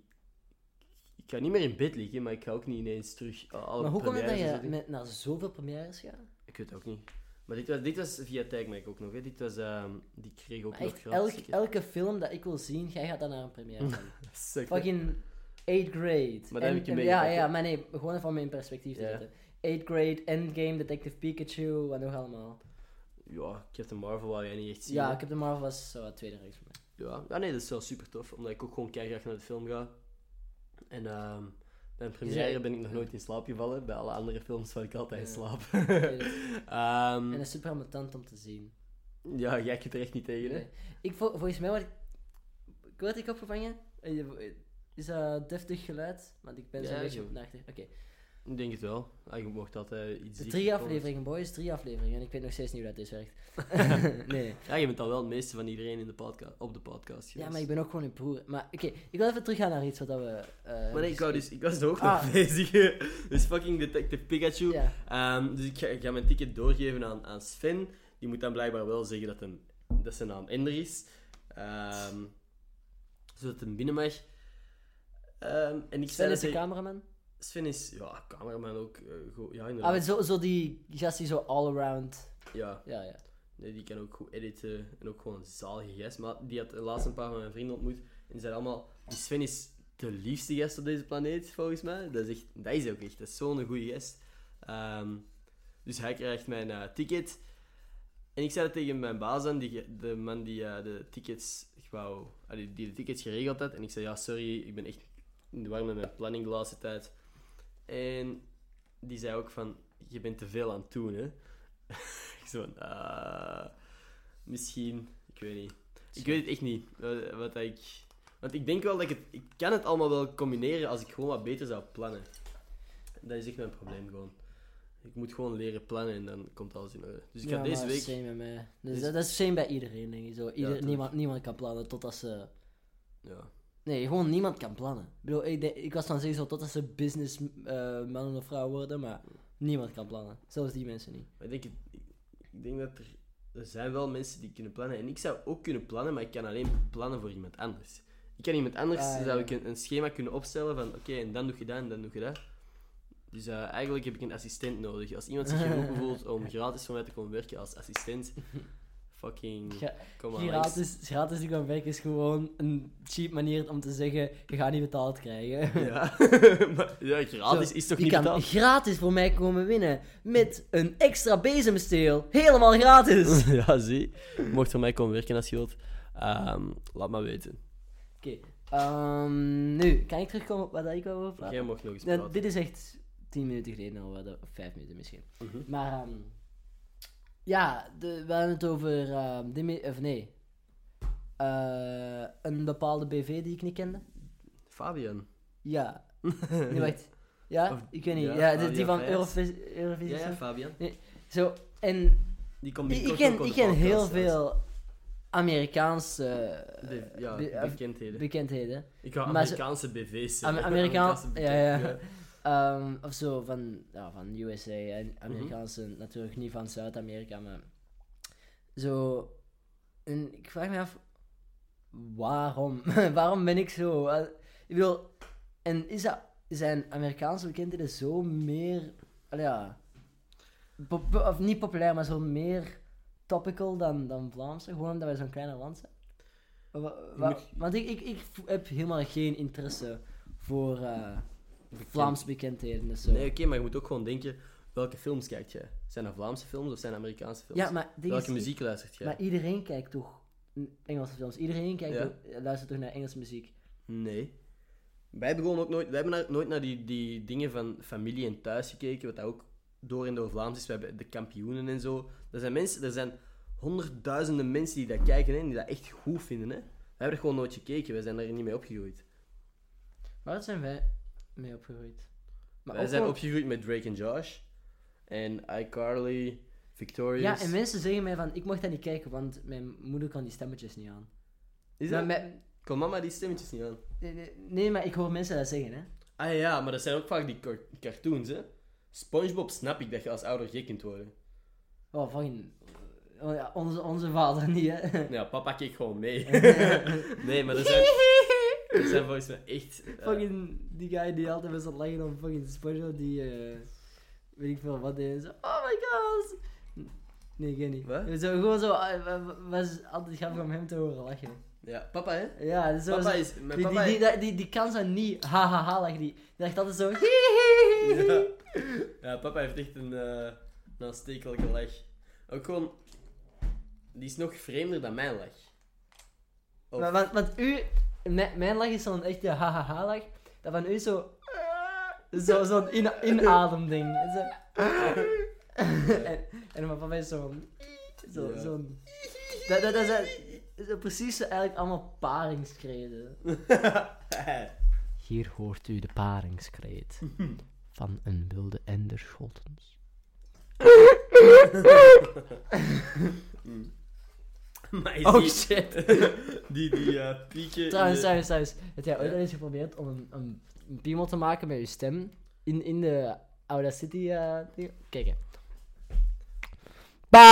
Ik ga niet meer in bed liggen, maar ik ga ook niet ineens terug. Alle Maar hoe komt het dat je met, naar zoveel premières gaat? Ik weet het ook niet. Maar dit was, dit was via Tagmac ook nog. Hè. Dit was, ehm, die kreeg ook Maar nog echt, gratis elk, ticket. elke film dat ik wil zien, jij gaat dan naar een première hè. Fucking 8th grade. Maar En- heb ik je en- Ja, ja, maar nee, gewoon even om in perspectief te Ja. zetten. 8th grade, Endgame, Detective Pikachu, wat nog allemaal. Ja, Captain Marvel wou jij niet echt zien. Ja, hè. ik heb de Marvel was zo wat tweede reeks voor mij. Ja. ja, nee, dat is wel super tof, omdat ik ook gewoon keihard naar de film ga. En ehm bij een première zei- ben ik nog nooit in slaap gevallen. Bij alle andere films val ik altijd in slaap. Ehm, En dat is super ambetant om te zien. ja, jij kunt er echt niet tegen, hè? Nee. Ik, vol- volgens mij, wat ik, dat ik opgevangen, Eh, is dat deftig geluid? Want ik ben zo'n Ja, beetje zo. op. Oké. Ik denk het wel. Ah, je mocht altijd iets De ziek drie afleveringen, boys, drie afleveringen. En ik weet nog steeds niet hoe dat deze werkt. nee. Ja, je bent al wel het meeste van iedereen in de podca op de podcast Ja, geweest. maar ik ben ook gewoon een broer. Maar oké, ik wil even teruggaan naar iets wat dat we... eh, Maar nee, ik, wou dus, ik was er ook Ah. nog bezig. dus fucking Detective Pikachu. Ja. Ehm, dus ik ga, ik ga mijn ticket doorgeven aan, aan Sven. Die moet dan blijkbaar wel zeggen dat, hem, dat zijn naam Ender is. Ehm, zodat hij binnen mag. Ehm, en ik Sven is dat de cameraman. Sven is, ja, cameraman ook. eh, goed. ja, Ah, inderdaad. maar zo, zo die gast die zo all-around... ja, Ja, ja. nee, die kan ook goed editen. En ook gewoon een zalige gast. Maar die had laatst een paar van mijn vrienden ontmoet. En die zeiden allemaal, die Sven is de liefste gast op deze planeet, volgens mij. Dat is, echt, dat is ook echt. Dat is zo'n goede gast. Ehm, dus hij krijgt mijn eh, ticket. En ik zei dat tegen mijn baas aan, die, de man die eh, de tickets wou, ah, die, die de tickets geregeld had. En ik zei, ja, sorry, ik ben echt in de war met mijn planning de laatste tijd. En die zei ook van, je bent te veel aan het doen, hè. ik zo van, ah, misschien, ik weet niet. Ik weet het echt niet, wat, ik... Want ik denk wel dat ik het... Ik kan het allemaal wel combineren als ik gewoon wat beter zou plannen. Dat is echt mijn probleem gewoon. Ik moet gewoon leren plannen en dan komt alles in orde. Dus ik ga Ja, deze week... Same mij. Dus Dus- dat, dat is same bij iedereen, denk ik. Zo. Ieder, niemand, niemand kan plannen totdat ze... Ja. Nee, gewoon niemand kan plannen. Ik bedoel, ik, denk- ik was dan zeggen zo totdat ze business eh, of vrouw worden, maar Niemand kan plannen. Zelfs die mensen niet. Maar ik denk, ik denk dat er, er zijn wel mensen die kunnen plannen. En ik zou ook kunnen plannen, maar ik kan alleen plannen voor iemand anders. Ik kan iemand anders, Ah, ja. zou ik een, een schema kunnen opstellen van oké, en dan doe je dat en dan doe je dat. Dus eh, eigenlijk heb ik een assistent nodig. Als iemand zich geroepen voelt om gratis voor mij te komen werken als assistent, fucking kom maar langs. Gratis, gratis die gaan werken is gewoon een cheap manier om te zeggen, je gaat niet betaald krijgen. Ja, maar, ja gratis Zo, is toch je niet kan betaald? gratis voor mij komen winnen. Met een extra bezemsteel. Helemaal gratis. ja, zie. Je mocht voor mij komen werken als je wilt. Ehm, laat maar weten. Oké. ehm, nu, kan ik terugkomen op wat ik wou over praten? Jij mag nog eens Nou, dit is echt 10 minuten geleden al, wat, of 5 minuten misschien. Mhm. Maar, ehm, ja, de, we hadden het over, ehm, Demi- of nee, Eh, een bepaalde BV die ik niet kende. Fabian. Ja. Nee, wacht. Ja, Of- ik weet niet. ja, die van Vijs. Eurovis- Eurovisie. Ja, ja. Fabian. Zo, en Die komt ik, ik ken, ik ken heel veel Amerikaanse De- ja, be- bekendheden. bekendheden. Ik ze- Amerikaanse BV's Amerikaanse ja, ja. Ehm, of zo van, ja, van USA en Mhm. Amerikaanse, natuurlijk niet van Zuid-Amerika, maar zo. En ik vraag me af, waarom? waarom ben ik zo? Eh, Ik bedoel, en is dat, zijn Amerikaanse bekendheden zo meer, al ja, pop- of niet populair, maar zo meer topical dan, dan Vlaamse, gewoon omdat wij zo'n kleiner land zijn? Wa- wa- moet- want ik, ik, ik heb helemaal geen interesse voor Vlaamse bekendheden. Dus zo. Nee, oké, maar je moet ook gewoon denken, welke films kijkt jij? Zijn dat Vlaamse films of zijn dat Amerikaanse films? ja, maar, welke is, muziek luistert jij? maar iedereen kijkt toch Engelse films. Iedereen kijkt Ja. luistert toch naar Engelse muziek. Nee. Wij hebben gewoon ook nooit, wij hebben naar- nooit naar die, die dingen van familie en thuis gekeken, wat dat ook door en door Vlaams is. We hebben de kampioenen en zo. Er zijn mensen, er zijn honderdduizenden mensen die dat kijken hè, en die dat echt goed vinden. Hè. Wij hebben er gewoon nooit gekeken, wij zijn daar niet mee opgegroeid. Waar zijn wij mee opgegroeid? Maar wij ook zijn opgegroeid met Drake en Josh. En iCarly, Victorious. Ja, en mensen zeggen mij van, ik mag dat niet kijken, want mijn moeder kan die stemmetjes niet aan. Is Maar dat? mijn- Kon mama die stemmetjes niet aan? nee, nee, nee, maar ik hoor mensen dat zeggen, hè. Ah ja, maar dat zijn ook vaak die car- cartoons, hè. Spongebob snap ik dat je als ouder gek kunt worden. Oh, fucking... oh ja, onze, onze vader niet, hè. Ja, papa keek gewoon mee. nee, maar er zijn, zijn volgens mij echt... eh, fucking die guy die altijd met zat lachen om fucking SpongeBob, die... eh weet ik veel wat deed. Zo, oh my god! Nee, ik weet niet. Wat? Zo, gewoon zo, eh, wa- was altijd grappig om hem te horen lachen. ja, papa, hè? Ja, dus zo, Papa zo- is... Mijn die, papa die, die, die, kan zo niet ha ha ha lachen, die, die dacht altijd zo ja. ja, papa heeft echt een, een aanstekelijke lach. Ook gewoon... Die is nog vreemder dan mijn lach. Of- Maar, want, want u, mijn, lach is zo'n echte ha ha ha lach, dat van u zo, zo zo'n in, inademding. Zo. en, en mijn papa is zo, zo, Ja. zo'n, dat, dat, dat, dat, zo precies zo eigenlijk allemaal paringskreden. Hier hoort u de paringskreet van een wilde ender Scholtens. maar Oh ziet shit. die, die eh, pieken... in Trouwens, de- trouwens, trouwens. Heb jij ooit Ja? al eens geprobeerd om een, een, een piemel te maken met je stem in, in de Audacity eh ding? Kijk hè. Ba.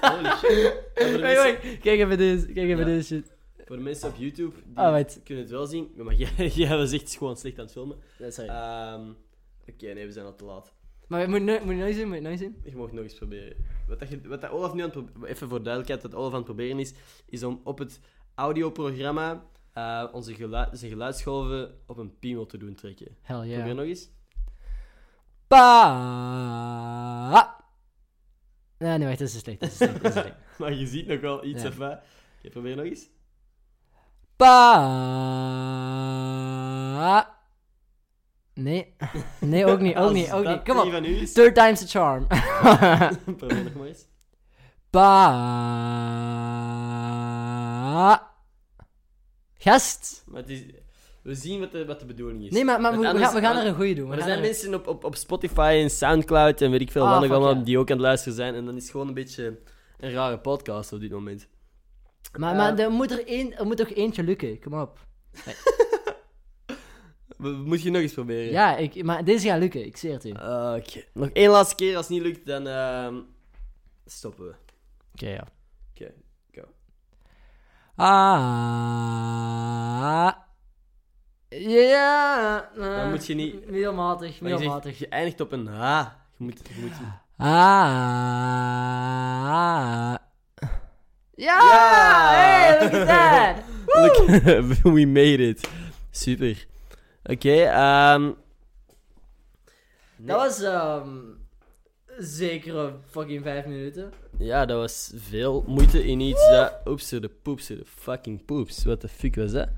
Holy shit. Ja, voor, de Wait, mensen, wait. Kijk even deze, kijk even Ja. deze shit. voor de mensen op YouTube, die wait. kunnen het wel zien. Maar jij, jij was echt gewoon slecht aan het filmen. Ja, sorry. Ehm, Oké, nee, we zijn al te laat. Maar moet je nooit- moet je nooit zien, moet je nooit zien? Je mag nog eens proberen. Wat, dat je, wat dat Olaf nu aan het proberen... Even voor duidelijkheid, wat Olaf aan het proberen is, is om op het audioprogramma eh, onze gelu zijn geluidsgolven op een piemel te doen trekken. Hell Probeer yeah. nog eens. Ba. Nee, nee, wacht, dat is slecht. Dat is slecht. Dat is slecht. Maar je ziet nog wel iets Ja. of wat. Probeer nog eens. Ba. Nee. Nee, ook niet, ook niet, ook niet. Kom op. Third time's the charm. probeer nog maar eens. Gast. Maar het is, we zien wat de, wat de bedoeling is. Nee, maar, maar we, anders- gaan, we gaan er een goeie doen. Maar er zijn er- mensen op, op, op Spotify en Soundcloud en weet ik veel Ah, wat nog fuck allemaal die ook aan het luisteren zijn. En dan is het gewoon een beetje een rare podcast op dit moment. Maar, maar er, moet er, één, er moet toch eentje lukken. Kom op. Moet je nog eens proberen? Ja, ik, maar deze gaat lukken, ik zweer het u. Oké, Oké. Nog één laatste keer. Als het niet lukt, dan ehm, stoppen we. ja. Oké, go. Ah. Ja. Dan moet je niet- Middelmatig, je, middelmatig. je eindigt op een H. Je moet... Je moet... Ah. Ja! Ja! Hey, look at that! Look, we made it. Super. Oké, ehm... Dat was ehm zeker fucking vijf minuten. Ja, dat was veel moeite in iets dat... Oeps, de poeps, de fucking poeps. What the fuck was dat?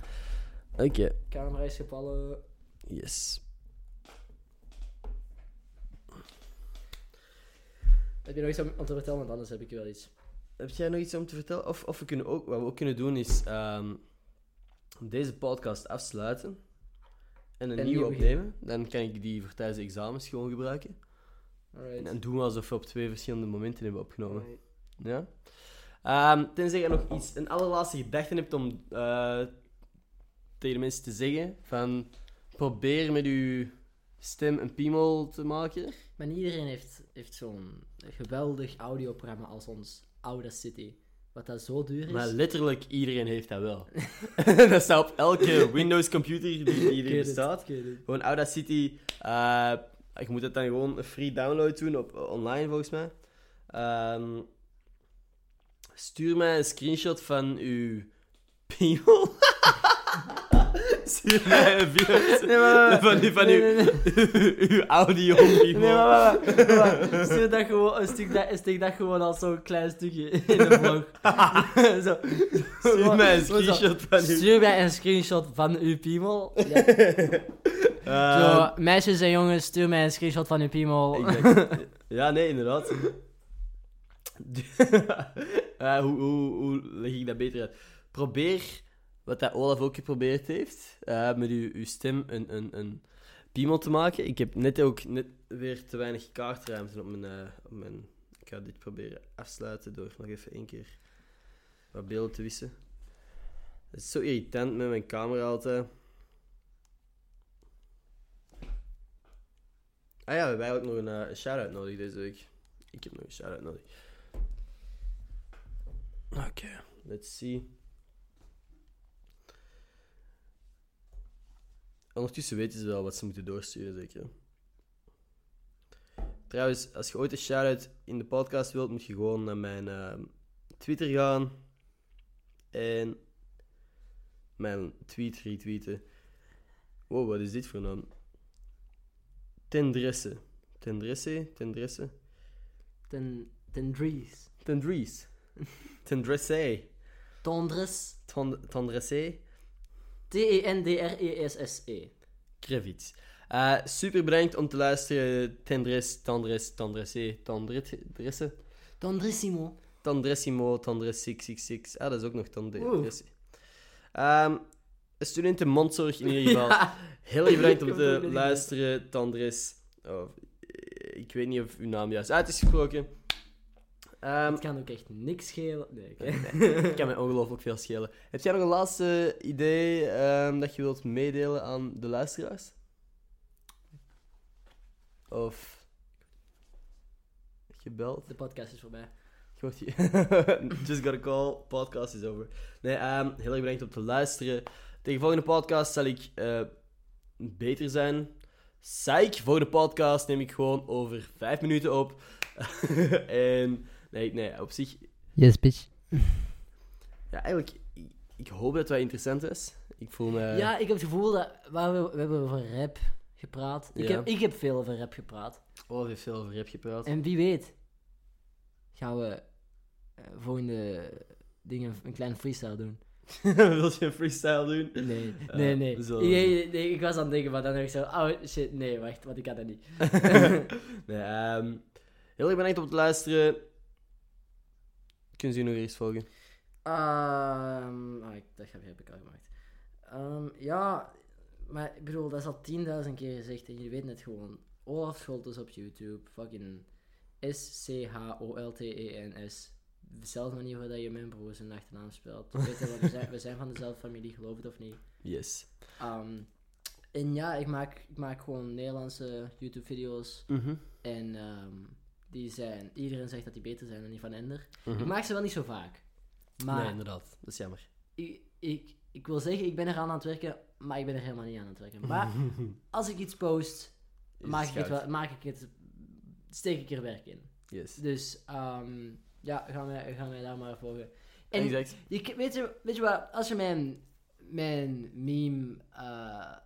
Oké, Camera is gevallen. yes. Heb je nog iets om om te vertellen? Want anders heb ik wel iets. Heb jij nog iets om te vertellen? Of, of we kunnen ook, wat we ook kunnen doen is ehm, deze podcast afsluiten en een En nieuwe opnemen. Dan kan ik die voor tijdens de examens gewoon gebruiken. Alright. En doen we alsof we op twee verschillende momenten hebben opgenomen. Ja? Ehm, tenzij je nog iets, een allerlaatste gedachte hebt om eh, tegen de mensen te zeggen van probeer met je stem een piemel te maken. Maar niet iedereen heeft, heeft zo'n geweldig audioprogramma als ons Audacity. Wat dat zo duur is. Maar letterlijk iedereen heeft dat wel. dat staat op elke Windows computer die, Ik er het, bestaat. ik. Gewoon Audacity. eh je moet het dan gewoon een free download doen op online volgens mij. Ehm, stuur mij een screenshot van uw piemel. stuur mij een video Nee, maar- van, uw- van nee, uw, nee, uw audio. Nee, maar, maar, stuur dat gewoon, een stuk dat, stik dat gewoon als zo'n klein stukje in de vlog. zo. Stuur mij een screenshot van uw... Stuur mij een screenshot van uw piemel. Ja. Ehm, Zo, meisjes en jongens, stuur mij een screenshot van uw piemel. Ja, nee, inderdaad. Eh, hoe, hoe, hoe leg ik dat beter uit? Probeer, wat dat Olaf ook geprobeerd heeft, eh, met uw, uw stem een, een, een piemel te maken. Ik heb net ook net weer te weinig kaartruimte op mijn, eh, op mijn... Ik ga dit proberen afsluiten door nog even één keer wat beelden te wissen. Het is zo irritant met mijn camera altijd. Ah ja, we hebben eigenlijk nog een, eh, een shout-out nodig deze week. Ik heb nog een shout-out nodig. Oké, let's see. Ondertussen weten ze wel wat ze moeten doorsturen, zeker. Trouwens, als je ooit een shout-out in de podcast wilt, moet je gewoon naar mijn ehm, Twitter gaan. En mijn tweet retweeten. Wow, wat is dit voor naam? Tendresse. Tendresse? Tendresse? Ten, tendries. Tendries. Tendresse. Tendres. Tend- Tendresse. T-E-N-D-R-E-S-S-E. Krevits. Eh, super bedankt om te luisteren. Tendres, Tendres, Tendresse, Tendresse. Tendrissimo. Tandressimo, Tandres 666. Ah, dat is ook nog Tandresse. Ehm studenten mondzorg in ieder geval. Ja. Heel erg bedankt om te luisteren, Tandres. Oh, ik weet niet of uw naam juist uit Ehm, Het kan ook echt niks schelen. Nee. Het kan mij ongelooflijk veel schelen. Heb jij nog een laatste idee ehm, dat je wilt meedelen aan de luisteraars? Of gebeld? De podcast is voorbij. Je wordt hier- Just got a call, podcast is over. Nee, ehm, heel erg bedankt om te luisteren. Tegen de volgende podcast zal ik eh, beter zijn. Psych, voor de podcast neem ik gewoon over vijf minuten op. en nee, nee, op zich Yes, bitch. Ja, eigenlijk, ik, ik hoop dat het wel interessant is. Ik voel me... Ja, ik heb het gevoel dat... waar we, we hebben over rap gepraat. Ik, Ja. heb, ik heb veel over rap gepraat. Oh, heeft veel over rap gepraat. En wie weet... gaan we eh, volgende dingen een kleine freestyle doen. Wil je een freestyle doen? Nee, Eh, nee, nee. we zullen- Nee, nee, Ik was aan het denken, maar dan dacht ik zo... Oh, shit, nee, wacht, want ik kan dat niet. nee, ehm, heel erg bedankt om te luisteren. Kunnen ze je nog eens volgen? Ehm ah, ik, dat heb ik al gemaakt. Ehm, ja, maar ik bedoel, dat is al 10.000 keer gezegd en jullie weten het gewoon. Olaf Scholtes op YouTube, fucking S-C-H-O-L-T-E-N-S. Dezelfde manier waarop je mijn broer zijn achternaam spelt. Weet je wat, we, zijn, we zijn van dezelfde familie, geloof het of niet. Yes. Ehm, En ja, ik maak, ik maak gewoon Nederlandse YouTube-video's. Mhm. En ehm, die zijn... Iedereen zegt dat die beter zijn dan die van Ender. Mhm. Ik maak ze wel niet zo vaak. Maar Nee, inderdaad. Dat is jammer. ik, ik, ik wil zeggen, ik ben eraan aan het werken, maar ik ben er helemaal niet aan het werken. Maar als ik iets post, Is maak ik, het wel, maak ik het, steek ik er werk in. Yes. Dus ehm, ja, gaan wij, gaan wij daar maar volgen. En Exact. je, weet, je, weet je wat, als je mijn, mijn meme eh,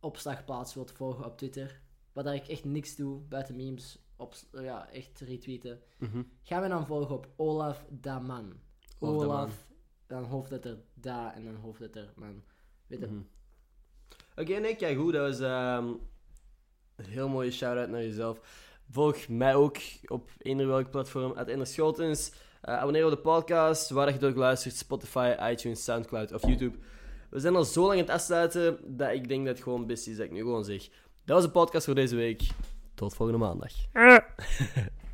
opslagplaats wilt volgen op Twitter, waar ik echt niks doe buiten memes, op, ja, echt retweeten, Mhm. ga mij dan volgen op Olaf Daman. Olaf. Olaf, dan hoofdletter Da en dan hoofdletter Man. Weet je? Mhm. Oké, nee, kijk goed. Dat was ehm, een heel mooie shout-out naar jezelf. Volg mij ook op eender welk platform, at Ender Schotens. Eh, abonneer op de podcast, waar je het ook luistert. Spotify, iTunes, Soundcloud of YouTube. We zijn al zo lang aan het afsluiten, dat ik denk dat het gewoon best is dat ik nu gewoon zeg. Dat was de podcast voor deze week. Tot folgende mal an.